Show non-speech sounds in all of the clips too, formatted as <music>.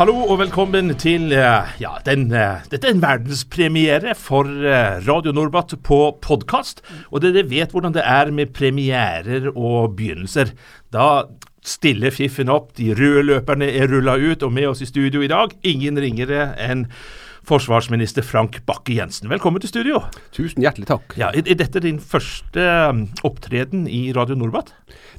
Hallo og velkommen til eh, ja, den, eh, Dette er en verdenspremiere for eh, Radio Norbat på podkast. Og dere vet hvordan det er med premierer og begynnelser. Da stiller fiffen opp, de røde løperne er rulla ut, og med oss i studio i dag ingen ringere enn forsvarsminister Frank Bakke-Jensen. Velkommen til studio. Tusen hjertelig takk. Ja, er, dette din første um, opptreden i Radio Norbat?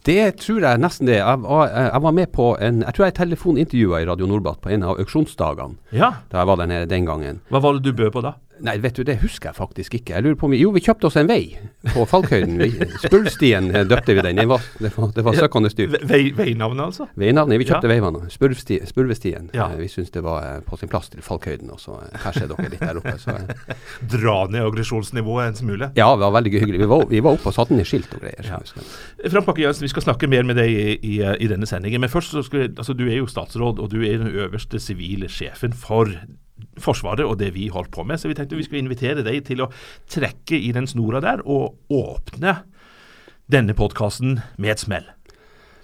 Det tror jeg nesten det. Jeg var, jeg var med på en Jeg tror jeg telefonintervjua i Radio Norbat på en av auksjonsdagene Ja. da jeg var der nede den gangen. Hva var det du bød på da? Nei, vet du, det husker jeg faktisk ikke. Jeg lurer på om vi, Jo, vi kjøpte oss en vei på Falkhøyden. Spurvstien eh, døpte vi den. Det var, det var, det var søkkende dyrt. Ve- Vei, veinavnet, altså? Veinavnet. Vi kjøpte Ja. veivannet. Spurvestien. Ja. Eh, Vi syntes det var eh, på sin plass til Falkhøyden. Og så perser dere litt der oppe. Så, <laughs> Dra ned aggresjonsnivået en smule. ja, det var veldig hyggelig. Vi var, vi var oppe og satte ned skilt og greier. Ja. Frank Bakke-Jensen, vi skal snakke mer med deg i, i, i denne sendingen. Men først så skal altså Du er jo statsråd, og du er den øverste sivile sjefen for Forsvaret og det vi holdt på med. Så vi tenkte vi skulle invitere deg til å trekke i den snora der og åpne denne podkasten med et smell.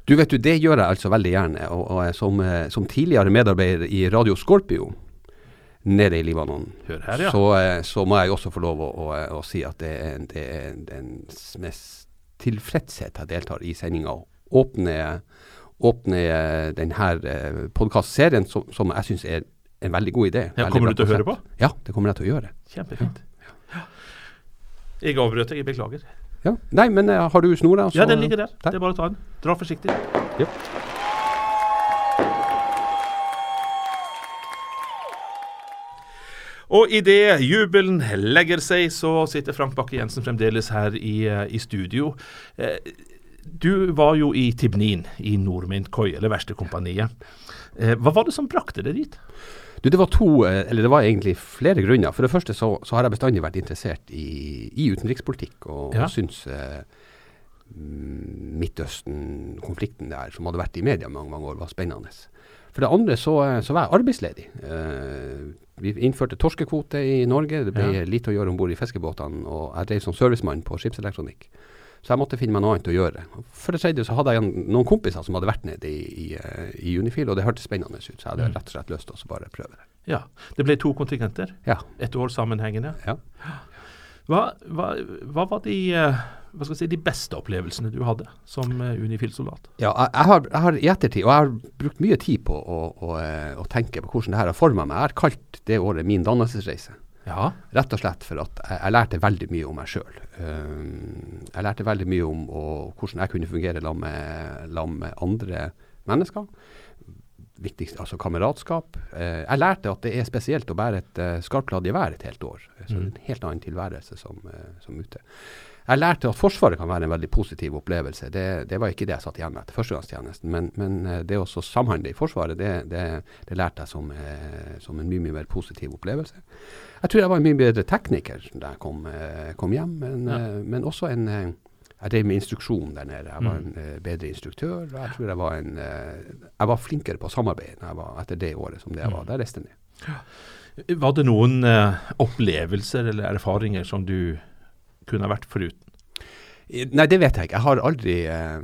Du vet du, Det gjør jeg altså veldig gjerne. Og, og som, eh, som tidligere medarbeider i Radio Scorpio nede i Libanon, her, ja. så, eh, så må jeg også få lov å, å, å si at det er, det er den mest tilfredshet jeg deltar i sendinga. Åpne, åpne eh, denne podkastserien som, som jeg syns er en veldig god idé. Ja, kommer du til å høre på? Ja, det kommer jeg til å gjøre. Kjempefint. Ja. Jeg avbrøt deg, jeg beklager. Ja. Nei, men uh, har du snora? Ja, den ligger der. Der. Det er bare å ta den. Dra forsiktig. Ja. Og idet jubelen legger seg, så sitter Frank Bakke-Jensen fremdeles her i, eh, i studio. Eh, Du var jo i Tibnin i Nordmint-Koi, eller verkstedkompaniet. Eh, Hva var det som brakte deg dit? Du, det var to, eh, eller det var egentlig flere grunner. For det første så, så har jeg bestandig vært interessert i, i utenrikspolitikk, og, Ja. og syns eh, Midtøsten-konflikten der, som hadde vært i media mange, mange år, var spennende. For det andre så, eh, så var jeg arbeidsledig. Eh, vi innførte torskekvote i Norge. Det ble Ja. lite å gjøre om bord i fiskebåtene, og jeg drev som servicemann på skipselektronikk. Så jeg måtte finne meg noe annet å gjøre. For det tredje så hadde jeg noen kompiser som hadde vært nede i, i, eh, i Unifil, og det hørtes spennende ut, så jeg hadde Mm. rett og slett lyst til å bare prøve det. Ja, Det ble to kontingenter. Ja. Et år sammenhengende. Ja. Hva, hva, hva var de, eh, hva si, de beste opplevelsene du hadde som eh, Unifil-soldat? Ja, jeg, har, jeg har i ettertid, og jeg har brukt mye tid på å, å, å tenke på hvordan det her har forma meg. Jeg har kalt det året min dannelsesreise. Ja. Rett og slett for at jeg, jeg lærte veldig mye om meg sjøl. jeg lærte veldig mye om og, hvordan jeg kunne fungere sammen med, med andre mennesker. Viktigst, altså kameratskap. Uh, jeg lærte at det er spesielt å bære et uh, skarpladd gevær et helt år. Så Mm. En helt annen tilværelse som, uh, som ute. Jeg lærte at Forsvaret kan være en veldig positiv opplevelse. Det, det var ikke det jeg satt igjen med etter førstegangstjenesten. Men, men eh, det å samhandle i Forsvaret, det, det, det lærte jeg som, eh, som en mye, mye mer positiv opplevelse. Jeg tror jeg var en mye bedre tekniker da jeg kom, eh, kom hjem, men, Ja. men også en Jeg drev med instruksjon der nede. Jeg var Mm. en eh, bedre instruktør. og Jeg tror jeg var en Jeg var flinkere på samarbeid når jeg var, etter det året som det jeg var. Mm. Der reiste ned. Var det noen opplevelser eller erfaringer som du kunne ha vært foruten? Nei, det vet jeg ikke. Jeg har aldri eh,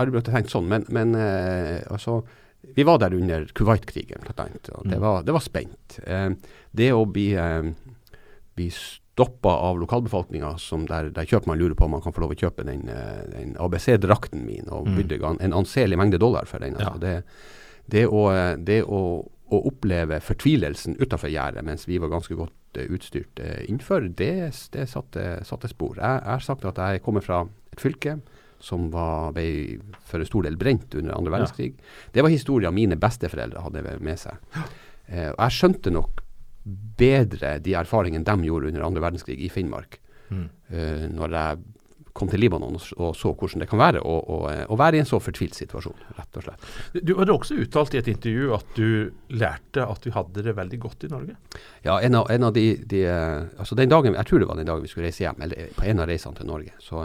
aldri tenkt sånn, men, men eh, altså Vi var der under Kuwait-krigen, annet. Og det, Mm. var, det var spent. Eh, det å bli, eh, bli stoppa av lokalbefolkninga, som der, der kjøpmann lurer på om man kan få lov å kjøpe den, eh, den ABC-drakten min, og Mm. bydde gan- en anselig mengde dollar for den. Altså. Ja. Det, det å, eh, det å, å oppleve fortvilelsen utafor gjerdet mens vi var ganske godt eh, utstyrt eh, innenfor, det, det satte, satte spor. Jeg, har sagt at jeg kommer fra et fylke som var, ble for en stor del brent under andre Ja. verdenskrig. Det var historien mine besteforeldre hadde med seg. Eh, og jeg skjønte nok bedre de erfaringene de gjorde under andre verdenskrig i Finnmark, Mm. eh, når jeg kom til Libanon og, så hvordan det kan være å, å, eh, å være i en så fortvilt situasjon, rett og slett. Du hadde også uttalt i et intervju at du lærte at vi hadde det veldig godt i Norge. Ja, en av, en av de, de eh, altså den dagen, Jeg tror det var den dagen vi skulle reise hjem, eller eh, på en av reisene til Norge. Så,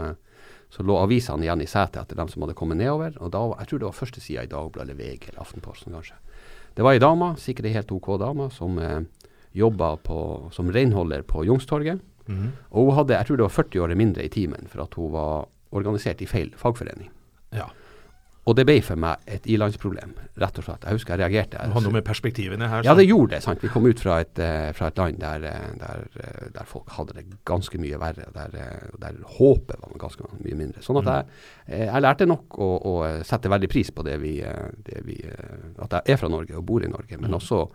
så lå avisene igjen i setet etter dem som hadde kommet nedover. og da, Jeg tror det var første sida i Dagbladet, eller VG eller Aftenposten kanskje. Det var ei dame, sikkert ei helt OK dame, som eh, jobba på, som renholder på Youngstorget. Mhm. Og hun hadde, jeg tror det var 40 år mindre i timen, for at hun var organisert i feil fagforening. Ja. Og det ble for meg et ilandsproblem, rett og slett. Jeg husker jeg reagerte. Det har noe med perspektivene her. Ja, det gjorde det. sant? Vi kom ut fra et, eh, fra et land der, eh, der, eh, der folk hadde det ganske mye verre, der, der håpet var ganske mye mindre. Sånn at jeg, eh, jeg lærte nok å, å sette veldig pris på det vi, det vi At jeg er fra Norge og bor i Norge, men også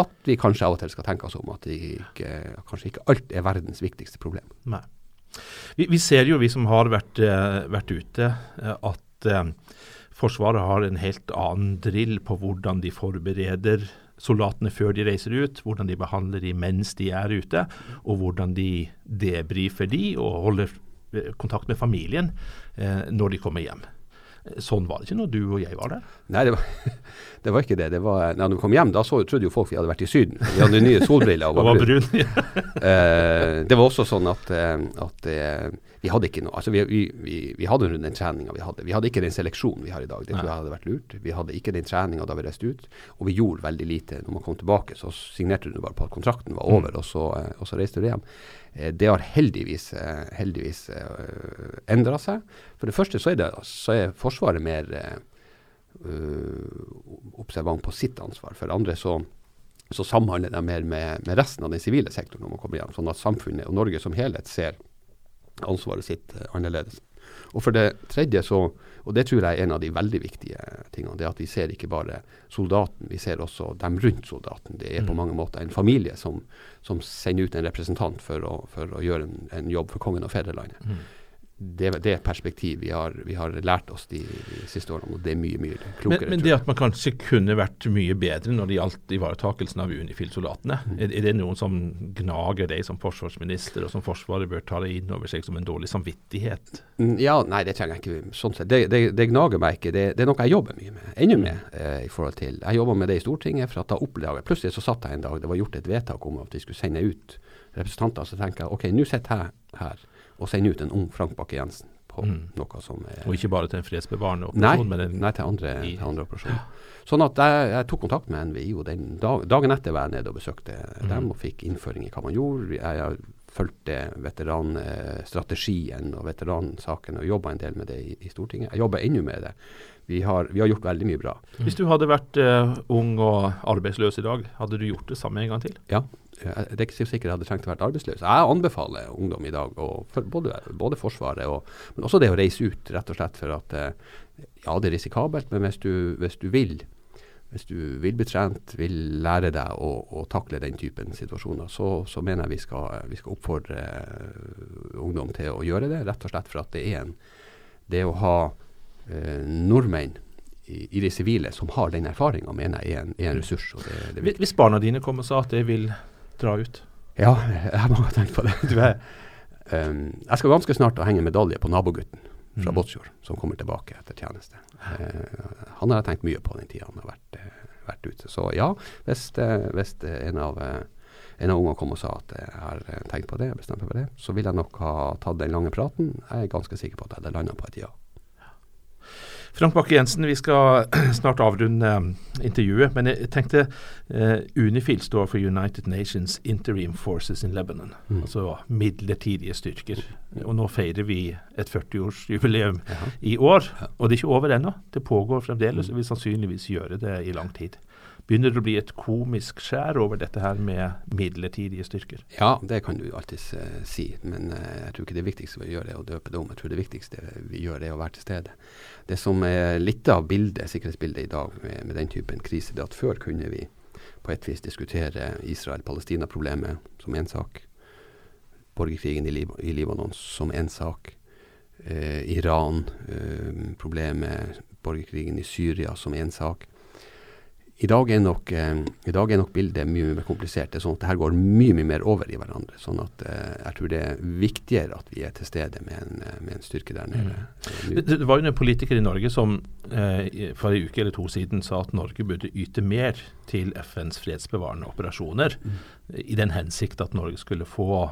at vi kanskje av og til skal tenke oss om at ikke, kanskje ikke alt er verdens viktigste problem. Nei. Vi, vi ser jo, vi som har vært, eh, vært ute, eh, at eh, Forsvaret har en helt annen drill på hvordan de forbereder soldatene før de reiser ut, hvordan de behandler de mens de er ute, og hvordan de debrifer de og holder eh, kontakt med familien eh, når de kommer hjem. Sånn var det ikke når du og jeg var der. Nei, det var, <laughs> det var ikke det. det var, når vi kom hjem, da så, trodde jo folk vi hadde vært i Syden. Vi hadde nye solbriller og <laughs> var var brune. brun. <laughs> Eh, det var også sånn at, eh, at eh, vi hadde ikke noe altså vi, vi, vi, vi hadde den treninga vi hadde. Vi hadde ikke den seleksjonen vi har i dag. Det tror jeg hadde vært lurt. Vi hadde ikke den treninga da vi reiste ut. Og vi gjorde veldig lite. Når man kom tilbake, så signerte du bare på at kontrakten var over, og, så, eh, og så reiste du hjem. Eh, det har heldigvis, eh, heldigvis eh, endra seg. For det første så er, det, så er Forsvaret mer observant på sitt ansvar. For det andre så så samhandler de mer med, med resten av den sivile sektoren når man kommer hjem. Sånn at samfunnet og Norge som helhet ser ansvaret sitt annerledes. Og for det tredje så, og det tror jeg er en av de veldig viktige tingene, det at vi ser ikke bare soldaten, vi ser også dem rundt soldaten. Det er på mange måter en familie som, som sender ut en representant for å, for å gjøre en, en jobb for kongen og fedrelandet. Det er et perspektiv vi har, vi har lært oss de, de siste årene, og det er mye, mye klokere. men men det at man kanskje kunne vært mye bedre når det gjaldt ivaretakelsen av Unifil-soldatene, er, er det noen som gnager deg som forsvarsminister, og som Forsvaret bør ta det inn over seg som en dårlig samvittighet? Mm, Ja, nei, det trenger jeg ikke. sånn sett. Det, det, det gnager meg ikke. Det, det er noe jeg jobber mye med. enda med. Eh, i forhold til. Jeg jobba med det i Stortinget. for at da oppdaget jeg, Plutselig så satt jeg en dag, det var gjort et vedtak om at vi skulle sende ut representanter. Så tenker jeg ok, nå sitter jeg her og sende ut en ung Frank Bakke-Jensen på noe som er Og ikke bare til en fredsbevarende Nei, operasjon, men en nei til andre, i- til andre operasjoner. Sånn at jeg, jeg tok kontakt med NVI, og den dag, dagen etter var jeg nede og besøkte dem og fikk innføring i hva man gjorde. Jeg har fulgte veteranstrategien og veteransaken og jobba en del med det i, i Stortinget. Jeg jobber ennå med det. Vi har, vi har gjort veldig mye bra. Hvis du hadde vært uh, ung og arbeidsløs i dag, hadde du gjort det samme en gang til? Ja, det er ikke så sikkert jeg hadde trengt å være arbeidsløs. Jeg anbefaler ungdom i dag, både, både Forsvaret og men også det å reise ut, rett og slett for at eh, ja, det er risikabelt, men hvis du, hvis du vil hvis du vil bli trent, vil lære deg å, å takle den typen situasjoner, så, så mener jeg vi skal, vi skal oppfordre eh, ungdom til å gjøre det. Rett og slett for at det er en Det å ha eh, nordmenn i, i det sivile som har den erfaringa, mener jeg er en, er en ressurs. det, det er. Hvis barna dine kom og sa at de vil dra ut? Ja, <laughs> jeg har mange tenkt på det. <laughs> Um, jeg skal ganske snart henge medalje på nabogutten fra Mm. Båtsfjord, som kommer tilbake etter tjeneste. Eh, han har jeg tenkt mye på den tida han har vært, eh, vært ute. Så ja, hvis, eh, hvis en av eh, en av ungene kom og sa at jeg har tenkt på det, bestemt meg for det, så ville jeg nok ha tatt den lange praten. Jeg er ganske sikker på at jeg hadde landa på et ja. Frank Bakke-Jensen, vi skal <clears throat> snart avrunde eh, intervjuet, men jeg tenkte eh, Unifil står for United Nations Interim Forces in Lebanon, Mm. altså midlertidige styrker. Og nå feirer vi et 40-årsjubileum Jaha. i år, og det er ikke over ennå. Det pågår fremdeles, og vil sannsynligvis gjøre det i lang tid. Begynner det å bli et komisk skjær over dette her med midlertidige styrker? Ja, det kan du alltids eh, si, men eh, jeg tror ikke det viktigste vi gjør er å døpe det om. Jeg tror det viktigste vi gjør er å være til stede. Det som er litt av bildet, sikkerhetsbildet i dag med, med den typen krise, det er at før kunne vi på et vis diskutere Israel-Palestina-problemet som én sak, borgerkrigen i, Lib i Libanon som én sak, eh, Iran, eh, borgerkrigen i Syria som én sak. I dag, nok, eh, I dag er nok bildet mye mer komplisert. Det er sånn at det her går mye mye mer over i hverandre. sånn at eh, Jeg tror det er viktigere at vi er til stede med en, eh, med en styrke der nede. Mm. Det, det var jo en politiker i Norge som eh, for en uke eller to siden sa at Norge burde yte mer til FNs fredsbevarende operasjoner, i den hensikt at Norge skulle få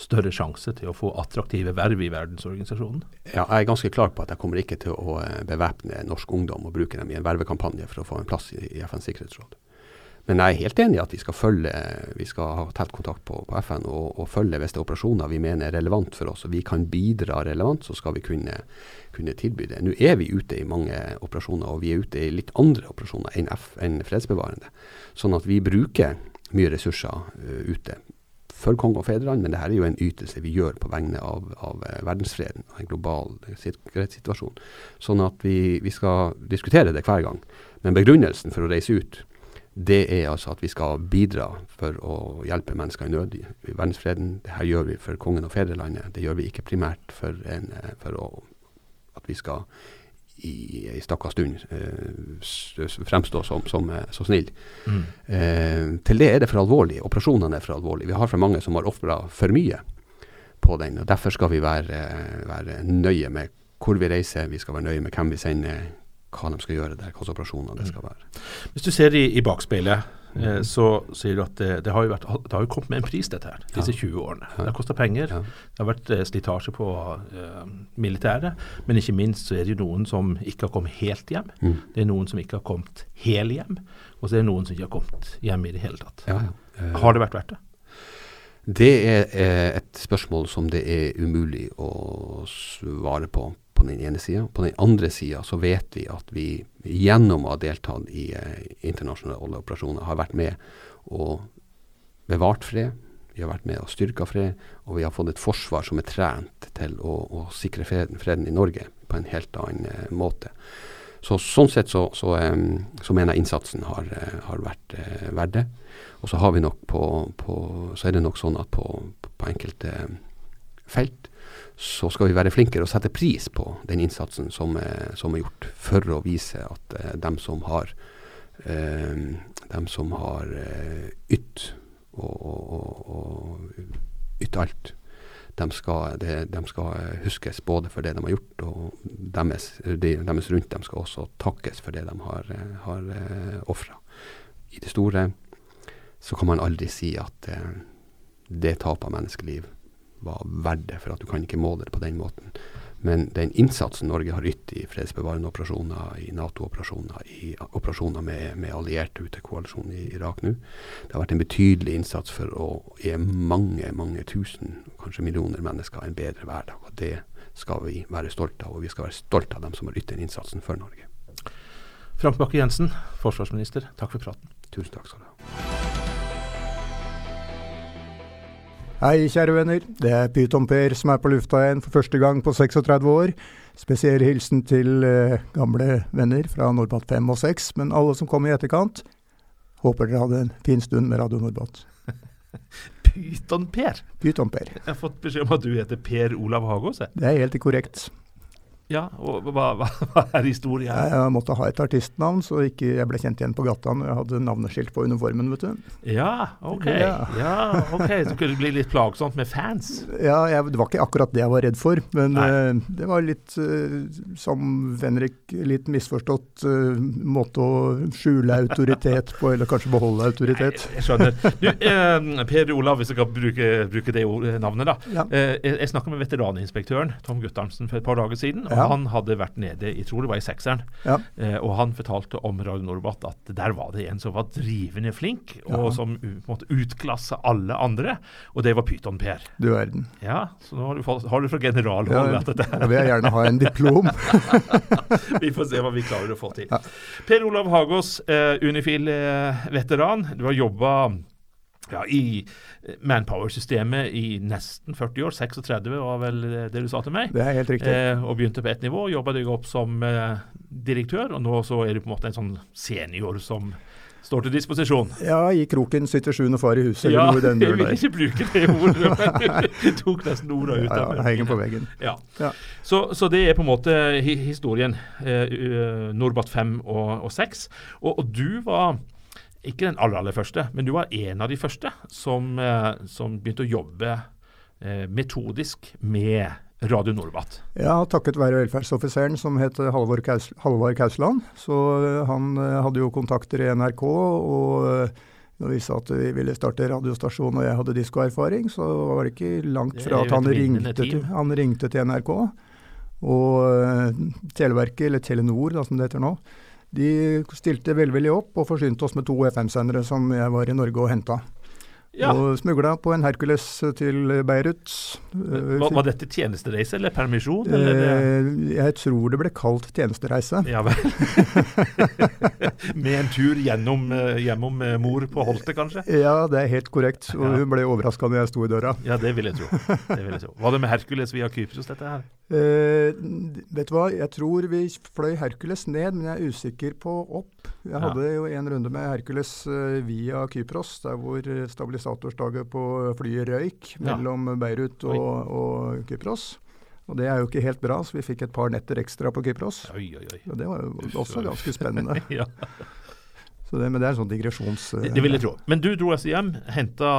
større sjanse til å få attraktive verv i verdensorganisasjonen. Ja, jeg er ganske klar på at jeg kommer ikke til å eh, bevæpne norsk ungdom og bruke dem i en vervekampanje for å få en plass i, i FNs sikkerhetsråd. Men jeg er helt enig i at vi skal følge, vi skal ha tett kontakt på, på FN og, og, følge hvis det er operasjoner vi mener er relevant for oss og vi kan bidra relevant, så skal vi kunne, kunne tilby det. Nå er vi ute i mange operasjoner, og vi er ute i litt andre operasjoner enn, F, enn fredsbevarende. Sånn at vi bruker mye ressurser uh, ute for konge og fedreland, men dette er jo en ytelse vi gjør på vegne av, av uh, verdensfreden og en global sikkerhetssituasjon. Sånn at vi, vi skal diskutere det hver gang. Men begrunnelsen for å reise ut det er altså at vi skal bidra for å hjelpe mennesker i nød i, verdensfreden. Her gjør vi for kongen og fedrelandet. Det gjør vi ikke primært for, en, eh, for å, at vi skal i ei stakka stund eh, fremstå som, som eh, så snill. Mm. Eh, til det er det for alvorlig. Operasjonene er for alvorlige. Vi har for mange som har ofra for mye på den. og Derfor skal vi være, være nøye med hvor vi reiser. Vi skal være nøye med hvem vi sender hva de skal gjøre der, hvilke operasjoner det skal være. Hvis du ser i, i bakspeilet, eh, så sier du at det, det, har vært, det, har jo kommet med en pris, dette her, disse ja. 20 årene. Det har kosta penger. Ja. Det har vært eh, slitasje på eh, militæret. Men ikke minst så er det jo noen som ikke har kommet helt hjem. Mm. Det er noen som ikke har kommet hel hjem. Og så er det noen som ikke har kommet hjem i det hele tatt. Uh, har det vært verdt det? Det er et spørsmål som det er umulig å svare på på den ene sida. På den andre sida så vet vi at vi gjennom å ha deltatt i eh, internasjonale operasjoner har vært med og bevart fred. Vi har vært med og styrka fred, og vi har fått et forsvar som er trent til å, å sikre freden, freden, i Norge på en helt annen eh, måte. Så Sånn sett så, så, um, så mener jeg innsatsen har, uh, har vært uh, verdt det. Og så har vi nok på, på, så er det nok sånn at på, på enkelte felt så skal vi være flinkere og sette pris på den innsatsen som er, som er gjort, for å vise at eh, dem som har eh, dem som har eh, ytt og, og, og, ytt alt, de skal, de, de skal, huskes både for det de har gjort, og deres, de, deres rundt dem skal også takkes for det de har, har uh, ofra. I det store så kan man aldri si at det tap av menneskeliv var verdt det, for at du kan ikke måle det på den måten. Men den innsatsen Norge har ytt i fredsbevarende operasjoner, i Nato-operasjoner, i operasjoner med, med allierte ute i koalisjonen i Irak nå, det har vært en betydelig innsats for å gi mange, mange tusen, kanskje millioner mennesker en bedre hverdag. Og det skal vi være stolte av, og vi skal være stolte av dem som har ytt den innsatsen for Norge. Frank Bakke-Jensen, forsvarsminister, takk for praten. Tusen takk skal du ha. Hei, kjære venner. Det er Pyton-Per som er på lufta igjen for første gang på 36 år. Spesiell hilsen til eh, gamle venner fra Nordbatt 5 og 6, men alle som kom i etterkant. Håper dere hadde en fin stund med Radio Nordbatt. <laughs> Pyton-Per? Pyton-Per. Jeg har fått beskjed om at du heter Per Olav Hagås. Det er helt korrekt. Ja, og hva, hva, hva <laughs> er historien? Jeg, jeg måtte ha et artistnavn, så ikke jeg ble kjent igjen på gata når jeg hadde navneskilt på uniformen, vet du. Ja, ok. Ja. ja ok, Så kunne det bli litt plagsomt med fans? Ja, jeg, det var ikke akkurat det jeg var redd for. Men uh, det var litt, uh, som Venrik, litt misforstått uh, måte å skjule autoritet på, eller kanskje beholde autoritet. Nei, jeg skjønner. Du, per Olav, hvis jeg kan bruke, bruke det navnet, da. Ja. jeg, jeg snakka med veteraninspektøren Tom Guttarmsen, for et par dager siden. og ja. Han hadde vært nede jeg tror det var i sekseren, ja. eh, og han fortalte om Radio Norbat at der var det en som var drivende flink, og ja. som måtte utklasse alle andre, og det var Pyton-Per. Du verden. Ja, så nå har du, har du fra generalhold ja, dette Da vil gjerne ha en diplom. <laughs> vi får se hva vi klarer å få til. Per Olav Hagås, eh, Unifil-veteran. Eh, du har jobba ja, i eh, Manpower-systemet i nesten 40 år. 36 var vel det du sa til meg. Det er helt riktig. Eh, og begynte på ett nivå. Jobba deg opp som eh, direktør, og nå så er du på en måte en sånn senior som står til disposisjon. Ja, i kroken sitter sjuende far i huset. Ja, jeg vil ikke bruke det ordet, men <laughs> <laughs> du tok nesten ordene ut av ja, Henger på veggen. Ja. ja. Så, så, det er på en måte historien. Eh, Norbat 5 og, og 6. Og, og du var ikke den aller, aller første, men du var en av de første som, eh, som begynte å jobbe eh, metodisk med Radio Norbat. Ja, takket være velferdsoffiseren som het Kaus Halvard Kausland. Så eh, han hadde jo kontakter i NRK, og når vi sa at vi ville starte radiostasjon og jeg hadde diskoerfaring, så var det ikke langt fra at han ringte, til, han ringte til NRK. Og Televerket, eller Telenor da, som det heter nå, De stilte velvillig opp og forsynte oss med to FM-sendere som jeg var i Norge og henta. Ja. Og smugla på en Hercules til Beirut. Eh, Var, var dette tjenestereise eller permisjon? Eller? Eh, jeg tror det ble kalt tjenestereise. Ja vel. <laughs> Med en tur gjennom, eh, gjennom mor på Holte, kanskje? Ja, det er helt korrekt. Og Ja. hun ble overraska når jeg sto i døra. Ja, det vil jeg tro. Det vil jeg tro. Var det med Hercules via Kypros, dette her? Eh, vet du hva, jeg tror vi fløy Hercules ned, men jeg er usikker på opp. Jeg Ja. hadde jo en runde med Hercules uh, via Kypros, der hvor stabilisatorstaget på flyet røyk Ja. mellom Beirut og, og Kypros. Og det er jo ikke helt bra, så vi fikk et par netter ekstra på Kypros. Oi, oi, oi. Og det var jo også ganske spennende. <laughs> Ja, Så det, men det er en sånn digresjons... Uh, det, det vil jeg tro. Men du dro altså hjem, henta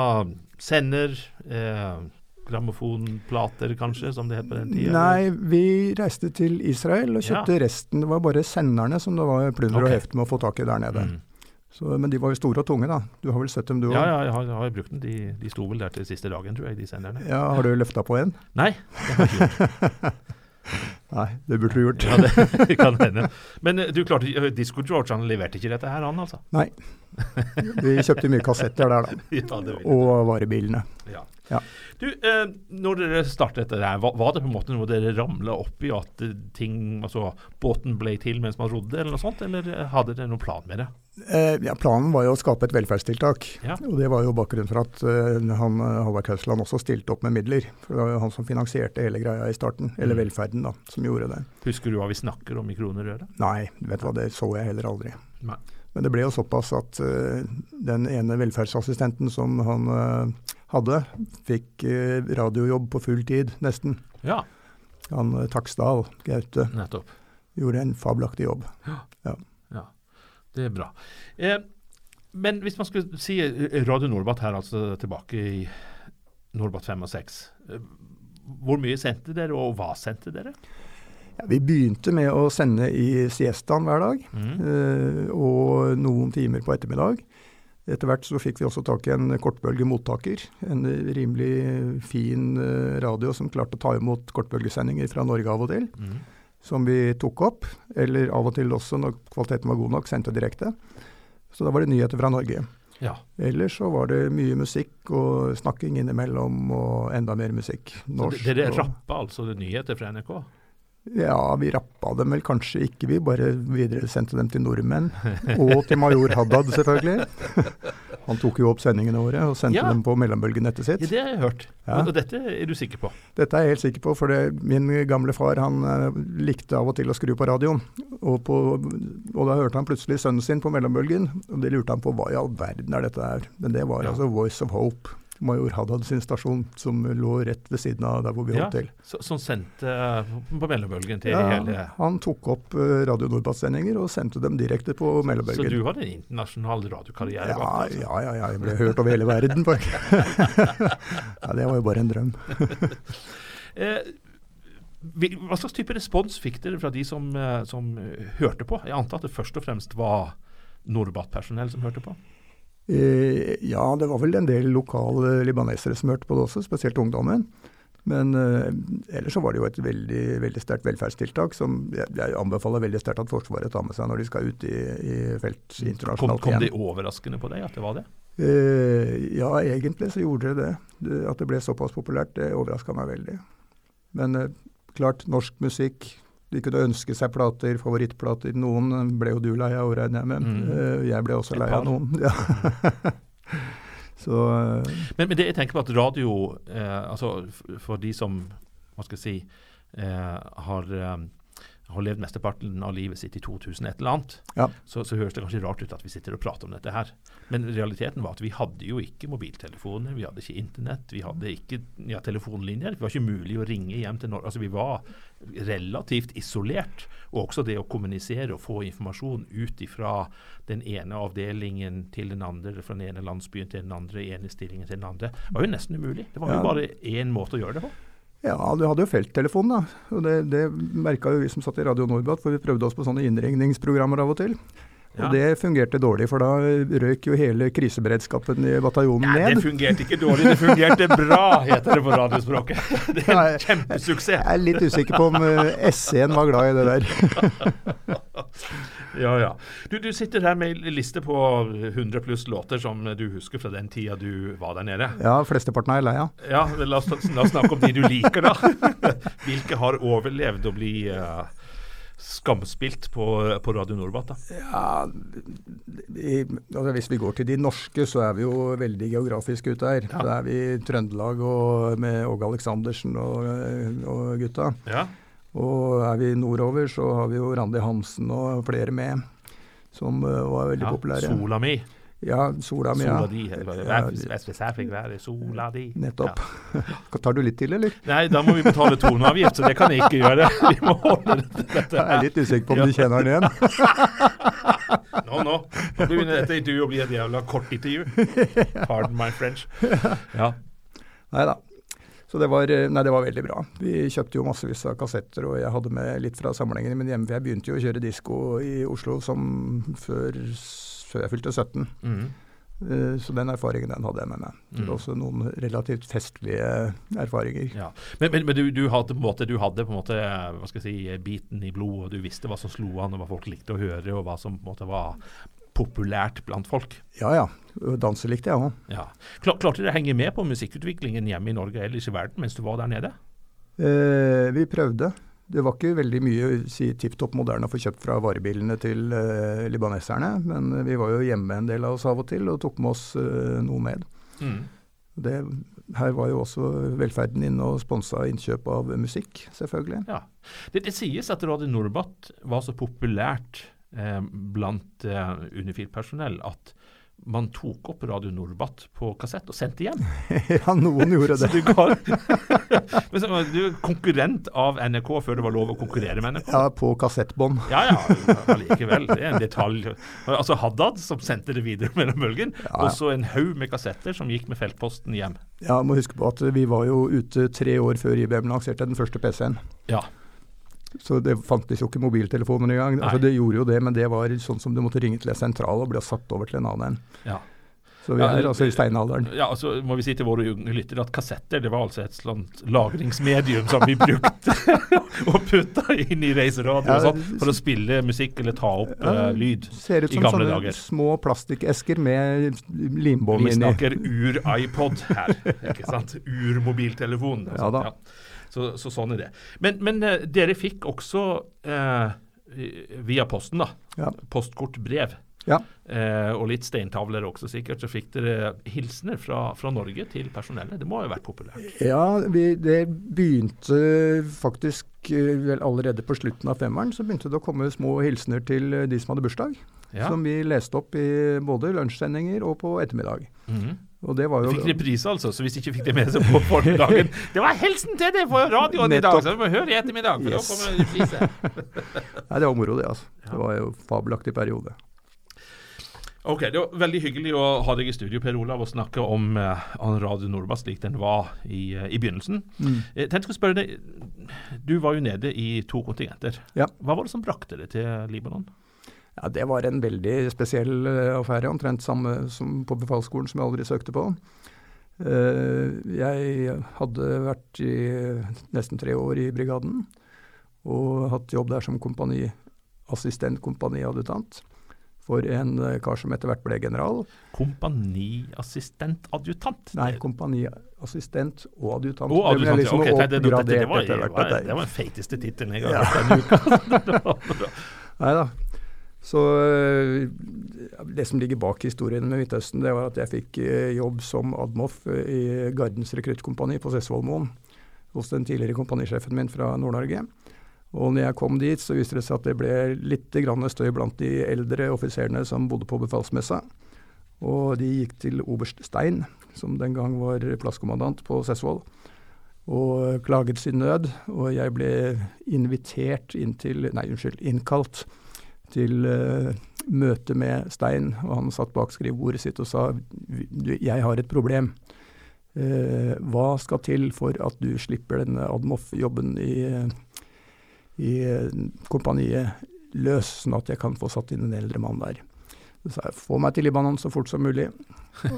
sender, eh, grammofonplater kanskje, som det het på den tida? Nei, vi reiste til Israel og kjøpte resten. Det var bare senderne som det var plunder okay. og heft med å få tak i der nede. Mm. Så, men de var jo store og tunge, da. Du har vel sett dem du òg? Ja, ja, jeg har, jeg har brukt dem. De, de sto vel der til siste dagen, tror jeg, de senderne. Ja, har du løfta på en? Nei, det har jeg ikke gjort. <laughs> Nei, det burde du gjort. Ja, <laughs> det kan hende. Men eh, du klarte ikke- Disco George han leverte ikke dette her, han altså? Nei. Vi kjøpte mye kassetter der, da. <laughs> Ja. Og varebilene. Ja. Ja. Du, eh, når dere startet dette der, var, var det på en måte noe dere ramla opp i, at ting, altså båten ble til mens man rodde, eller noe sånt, eller eh, hadde dere noen plan med det? Eh, ja, planen var jo å skape et velferdstiltak. Ja. Og det var jo bakgrunnen for at eh, han, eh, Halvard Kausland også stilte opp med midler. For det var jo han som finansierte hele greia i starten. Eller Mm. velferden, da, som gjorde det. Husker du hva vi snakker om i kroner og øre? Nei, vet du hva, det så jeg heller aldri. Nei. Men det ble jo såpass at eh, den ene velferdsassistenten som han eh, hadde, fikk eh, radiojobb på full tid, nesten. Ja, Han Taksdal, Gaute, nettopp. gjorde en fabelaktig jobb. Ja, det er bra. Eh, men hvis man skulle si Radio Norbat her, altså tilbake i Norbat 5 og 6. eh, Hvor mye sendte dere, og hva sendte dere? Ja, vi begynte med å sende i siestaen hver dag, Mm. eh, og noen timer på ettermiddag. Etter hvert så fikk vi også tak i en kortbølgemottaker. En rimelig fin eh, radio som klarte å ta imot kortbølgesendinger fra Norge av og til. Mm. som vi tok opp, eller av og til også når kvaliteten var god nok, sendte direkte. Så da var det nyheter fra Norge. Ja. Ellers så var det mye musikk og snakking innimellom, og enda mer musikk. Så det, dere det rappa altså nyheter fra NRK? Ja, vi rappa dem vel kanskje ikke, vi bare videresendte dem til nordmenn. Og til major Haddad, selvfølgelig. <laughs> Han tok jo opp sendingene våre og sendte Ja. dem på mellombølgenettet sitt. Ja, det har jeg hørt. Ja. Og dette er du sikker på? Dette er jeg helt sikker på, for det, min gamle far han eh, likte av og til å skru på radioen. Og, på, og da hørte han plutselig sønnen sin på mellombølgen, og det lurte han på hva i all verden er dette her. Men det var Ja. altså Voice of Hope, major Haddad sin stasjon, som lå rett ved siden av der hvor vi Ja, holdt til. så- Som sendte eh, på mellombølgen til Ja, hele han tok opp eh, Radio Nordbass-sendinger og sendte dem direkte på Så mellombølgen. du hadde en internasjonal radiokarriere Ja, bak altså. ja, ja, ja, jeg ble hørt over hele verden. <laughs> ja, det var jo bare en drøm. <laughs> Eh, hva slags type respons fikk dere fra de som, som hørte på? Jeg antar at det først og fremst var Norbat-personell som hørte på? Eh, ja, det var vel en del lokale libanesere som hørte på det også, spesielt ungdommen. Men eh, ellers så var det jo et veldig, veldig sterkt velferdstiltak som jeg, jeg anbefaler veldig sterkt at Forsvaret tar med seg når de skal ut i, i felt internasjonalt internasjonalt kom det overraskende på deg at det var det? Eh, ja, egentlig så gjorde det det. det. At det ble såpass populært, det overraska meg veldig. Men klart, norsk musikk. De kunne ønske seg plater, favorittplater. Noen ble jo du lei av, regner jeg med. Mm. Eh, jeg ble også lei av noen. Ja. <laughs> så eh, Men, men det jeg tenker på at radio, eh, altså for de som hva skal jeg si, eh, har, eh, har levd mesteparten av livet sitt i 2000 et eller annet, Ja. så, så høres det kanskje rart ut at vi sitter og prater om dette her. Men realiteten var at vi hadde jo ikke mobiltelefoner, vi hadde ikke internett, vi hadde ikke ja, telefonlinjer. Det var ikke mulig å ringe hjem til Norge. Altså Vi var relativt isolert. Og også det å kommunisere og få informasjon ut ifra den ene avdelingen til den andre, fra den ene landsbyen til den andre, ene stillingen til den andre, var jo nesten umulig. Det var jo Ja. bare én måte å gjøre det på. Ja, du hadde jo felttelefon, da. Og det, det merka jo vi som satt i Radio Norbat, for vi prøvde oss på sånne innringningsprogrammer av og til. Ja. Og det fungerte dårlig, for da røyk jo hele kriseberedskapen i bataljonen Ja, det fungerte ikke dårlig, det fungerte bra, heter det på radiospråket. <laughs> Det er Nei, en kjempesuksess. Jeg er litt usikker på om eh, S1 var glad i det der. <laughs> <laughs> Ja, ja. Du, du sitter her med en liste på 100 pluss låter som du husker fra den tida du var der nede. Ja, flesteparten er lei av. Ja, la oss, la oss snakke om de du liker, da. <laughs> Hvilke har overlevd å bli uh, skamspilt på, på Radio Norbat? da? Ja, i, altså Hvis vi går til de norske, så er vi jo veldig geografisk ute her. Ja. Da er vi i Trøndelag og med Åge Aleksandersen og, og gutta. Ja. Og er vi nordover, så har vi jo Randi Hansen og flere med, som uh, var veldig ja. populære. Sola mi. Ja, Sola mi. Ja. Sola di. eller Ja, fikk være sola di. Nettopp. <laughs> Tar du litt til, eller? Nei, da må vi betale toneavgift, så det kan jeg ikke gjøre. <laughs> Vi må holde det dette. Jeg er litt usikker på om du kjenner den igjen. <laughs> Nå, nå. Nå begynner dette intervjuet å bli et jævla kort intervju. Pardon my French. Ja. Nei da. Så det var, eh, nei, det var veldig bra. Vi kjøpte jo massevis av kassetter, og jeg hadde med litt fra samlingene mine hjemme. For jeg begynte jo å kjøre disko i Oslo som før, før jeg fylte 17. Mhm. Eh, Så den erfaringen den hadde jeg med meg. Det Mm. var også noen relativt festlige erfaringer. ja. Men, men, men du, du, hadde, på en måte, du hadde på en måte hva skal jeg si, biten i blodet, og du visste hva som slo an, og hva folk likte å høre, og hva som på en måte var populært blant folk. Ja ja. Danse likte jeg òg. Ja. Klar, klarte dere å henge med på musikkutviklingen hjemme i Norge og ellers i verden mens du var der nede? Eh, vi prøvde. Det var ikke veldig mye si, tipp topp moderne å få kjøpt fra varebilene til eh, libaneserne, men vi var jo hjemme en del av oss av og til og tok med oss eh, noe med. Mm. Det, her var jo også velferden inne og sponsa innkjøp av musikk, selvfølgelig. Ja. Det, det sies at Radio Norbat var så populært eh, blant eh, Unifil-personell at man tok opp Radio Norbat på kassett og sendte hjem. <laughs> ja, noen gjorde det. du, <laughs> var du konkurrent av NRK før det var lov å konkurrere med NRK? Ja, på kassettbånd. Ja ja, allikevel. Det er en detalj. Altså Haddad som sendte det videre mellom bølgen, Ja. og så en haug med kassetter som gikk med feltposten hjem. Ja, må huske på at vi var jo ute tre år før IBM lanserte den første PC-en. Ja. Så det fantes jo ikke mobiltelefoner engang. Altså, det gjorde jo det, men det var sånn som du måtte ringe til en sentral og bli satt over til en annen. ja. Så vi Ja, er altså i steinalderen. Ja, altså må vi si til våre unge lyttere at kassetter det var altså et sånt lagringsmedium som vi brukte <laughs> og putta inn i reiseradio Ja, og sånn, for å spille musikk eller ta opp Ja, uh, lyd. Ser ut som sånne dager. små plastikkesker med limbånd inni. Vi snakker ur-iPod her, ikke sant? Ur-mobiltelefon. og Ja da. Så, så sånn er det. Men, men eh, dere fikk også eh, via posten, da. Ja. postkortbrev. Ja. Eh, og litt steintavler også sikkert. Så fikk dere hilsener fra, fra Norge til personellet. Det må ha vært populært. Ja, vi, det begynte faktisk eh, vel allerede på slutten av femmeren. Så begynte det å komme små hilsener til eh, de som hadde bursdag. Ja. Som vi leste opp i både lunsjsendinger og på ettermiddag. Mhm. Og det var Du jo fikk reprise, altså, så hvis de ikke fikk det med seg på formiddagen <laughs> Det var helsen til deg på radioen i dag, så du må høre i ettermiddag, for Yes. da kommer det reprise. <laughs> Nei, det var moro, det. altså. Ja. Det var jo fabelaktig periode. Ok, Det var veldig hyggelig å ha deg i studio, Per Olav, og snakke om uh, Radio Nordbass slik den var i, uh, i begynnelsen. Jeg tenkte å spørre deg, Du var jo nede i to kontingenter. Ja. Hva var det som brakte deg til Libanon? Ja, Det var en veldig spesiell eh, affære, omtrent samme som på befalsskolen som jeg aldri søkte på. Eh, jeg hadde vært i nesten tre år i brigaden, og hatt jobb der som kompani, assistentkompaniadjutant for en eh, kar som etter hvert ble general. Kompaniassistentadjutant? Nei, kompaniassistent og adjutant. Og Det liksom ja. Ok, det, det, det, det, var, det, var, det var den feiteste tittelen jeg har Ja. hørt denne uka. Nei da. Så øh, det som ligger bak historien med Midtøsten, det var at jeg fikk øh, jobb som admoff øh, i Gardens rekruttkompani på Sessvollmoen. Hos den tidligere kompanisjefen min fra Nord-Norge. Og når jeg kom dit, så viste det seg at det ble litt støy blant de eldre offiserene som bodde på befalsmessa. Og de gikk til oberst Stein, som den gang var plasskommandant på Sessvoll, og klaget sin nød. Og jeg ble invitert inn til Nei, unnskyld, innkalt til eh, møte med Stein, og han satt bak skrivebordet sitt og sa "Du, jeg har et problem. Eh, hva skal til for at du slipper denne Admoff-jobben i, i kompaniet løs, sånn at jeg kan få satt inn en eldre mann der? Så sa jeg få meg til Libanon så fort som mulig.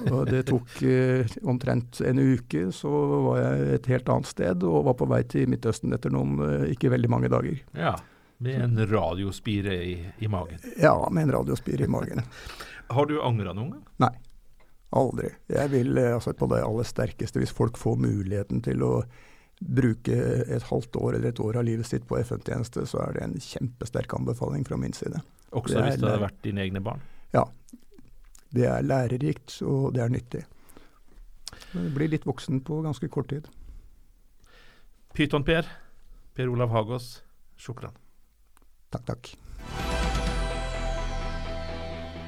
Og det tok eh, omtrent en uke, så var jeg et helt annet sted og var på vei til Midtøsten etter noen eh, ikke veldig mange dager. Ja. Med en radiospire i, i magen. Ja, med en radiospire i magen. <laughs> Har du angra noen gang? Nei. Aldri. Jeg vil eh, altså på det aller sterkeste, hvis folk får muligheten til å bruke et halvt år eller et år av livet sitt på FN-tjeneste, så er det en kjempesterk anbefaling fra min side. Også Det hvis det hadde vært dine egne barn? Ja. Det er lærerikt, og det er nyttig. Men blir litt voksen på ganske kort tid. Pyton-Per, Per Olav Hagås, sjokran. Takk, takk.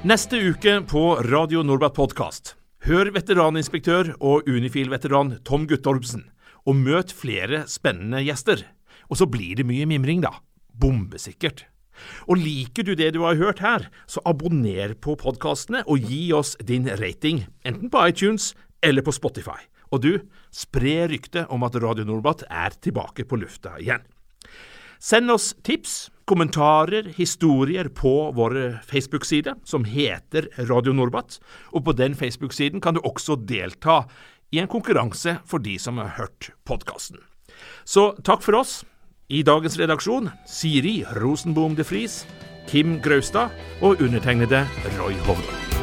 Neste uke på Radio Norbat podkast. Hør veteraninspektør og Unifil-veteran Tom Guttormsen, og møt flere spennende gjester. Og så blir det mye mimring, da. Bombesikkert. Og liker du det du har hørt her, så abonner på podkastene og gi oss din rating, enten på iTunes eller på Spotify. Og du, spre ryktet om at Radio Norbat er tilbake på lufta igjen. Send oss tips, kommentarer, historier på vår Facebook-side, som heter Radio Norbat, og på den Facebook-siden kan du også delta i en konkurranse for de som har hørt podkasten. Så takk for oss. I dagens redaksjon Siri Rosenboom de Vries, Kim Graustad og undertegnede Roy Hovland.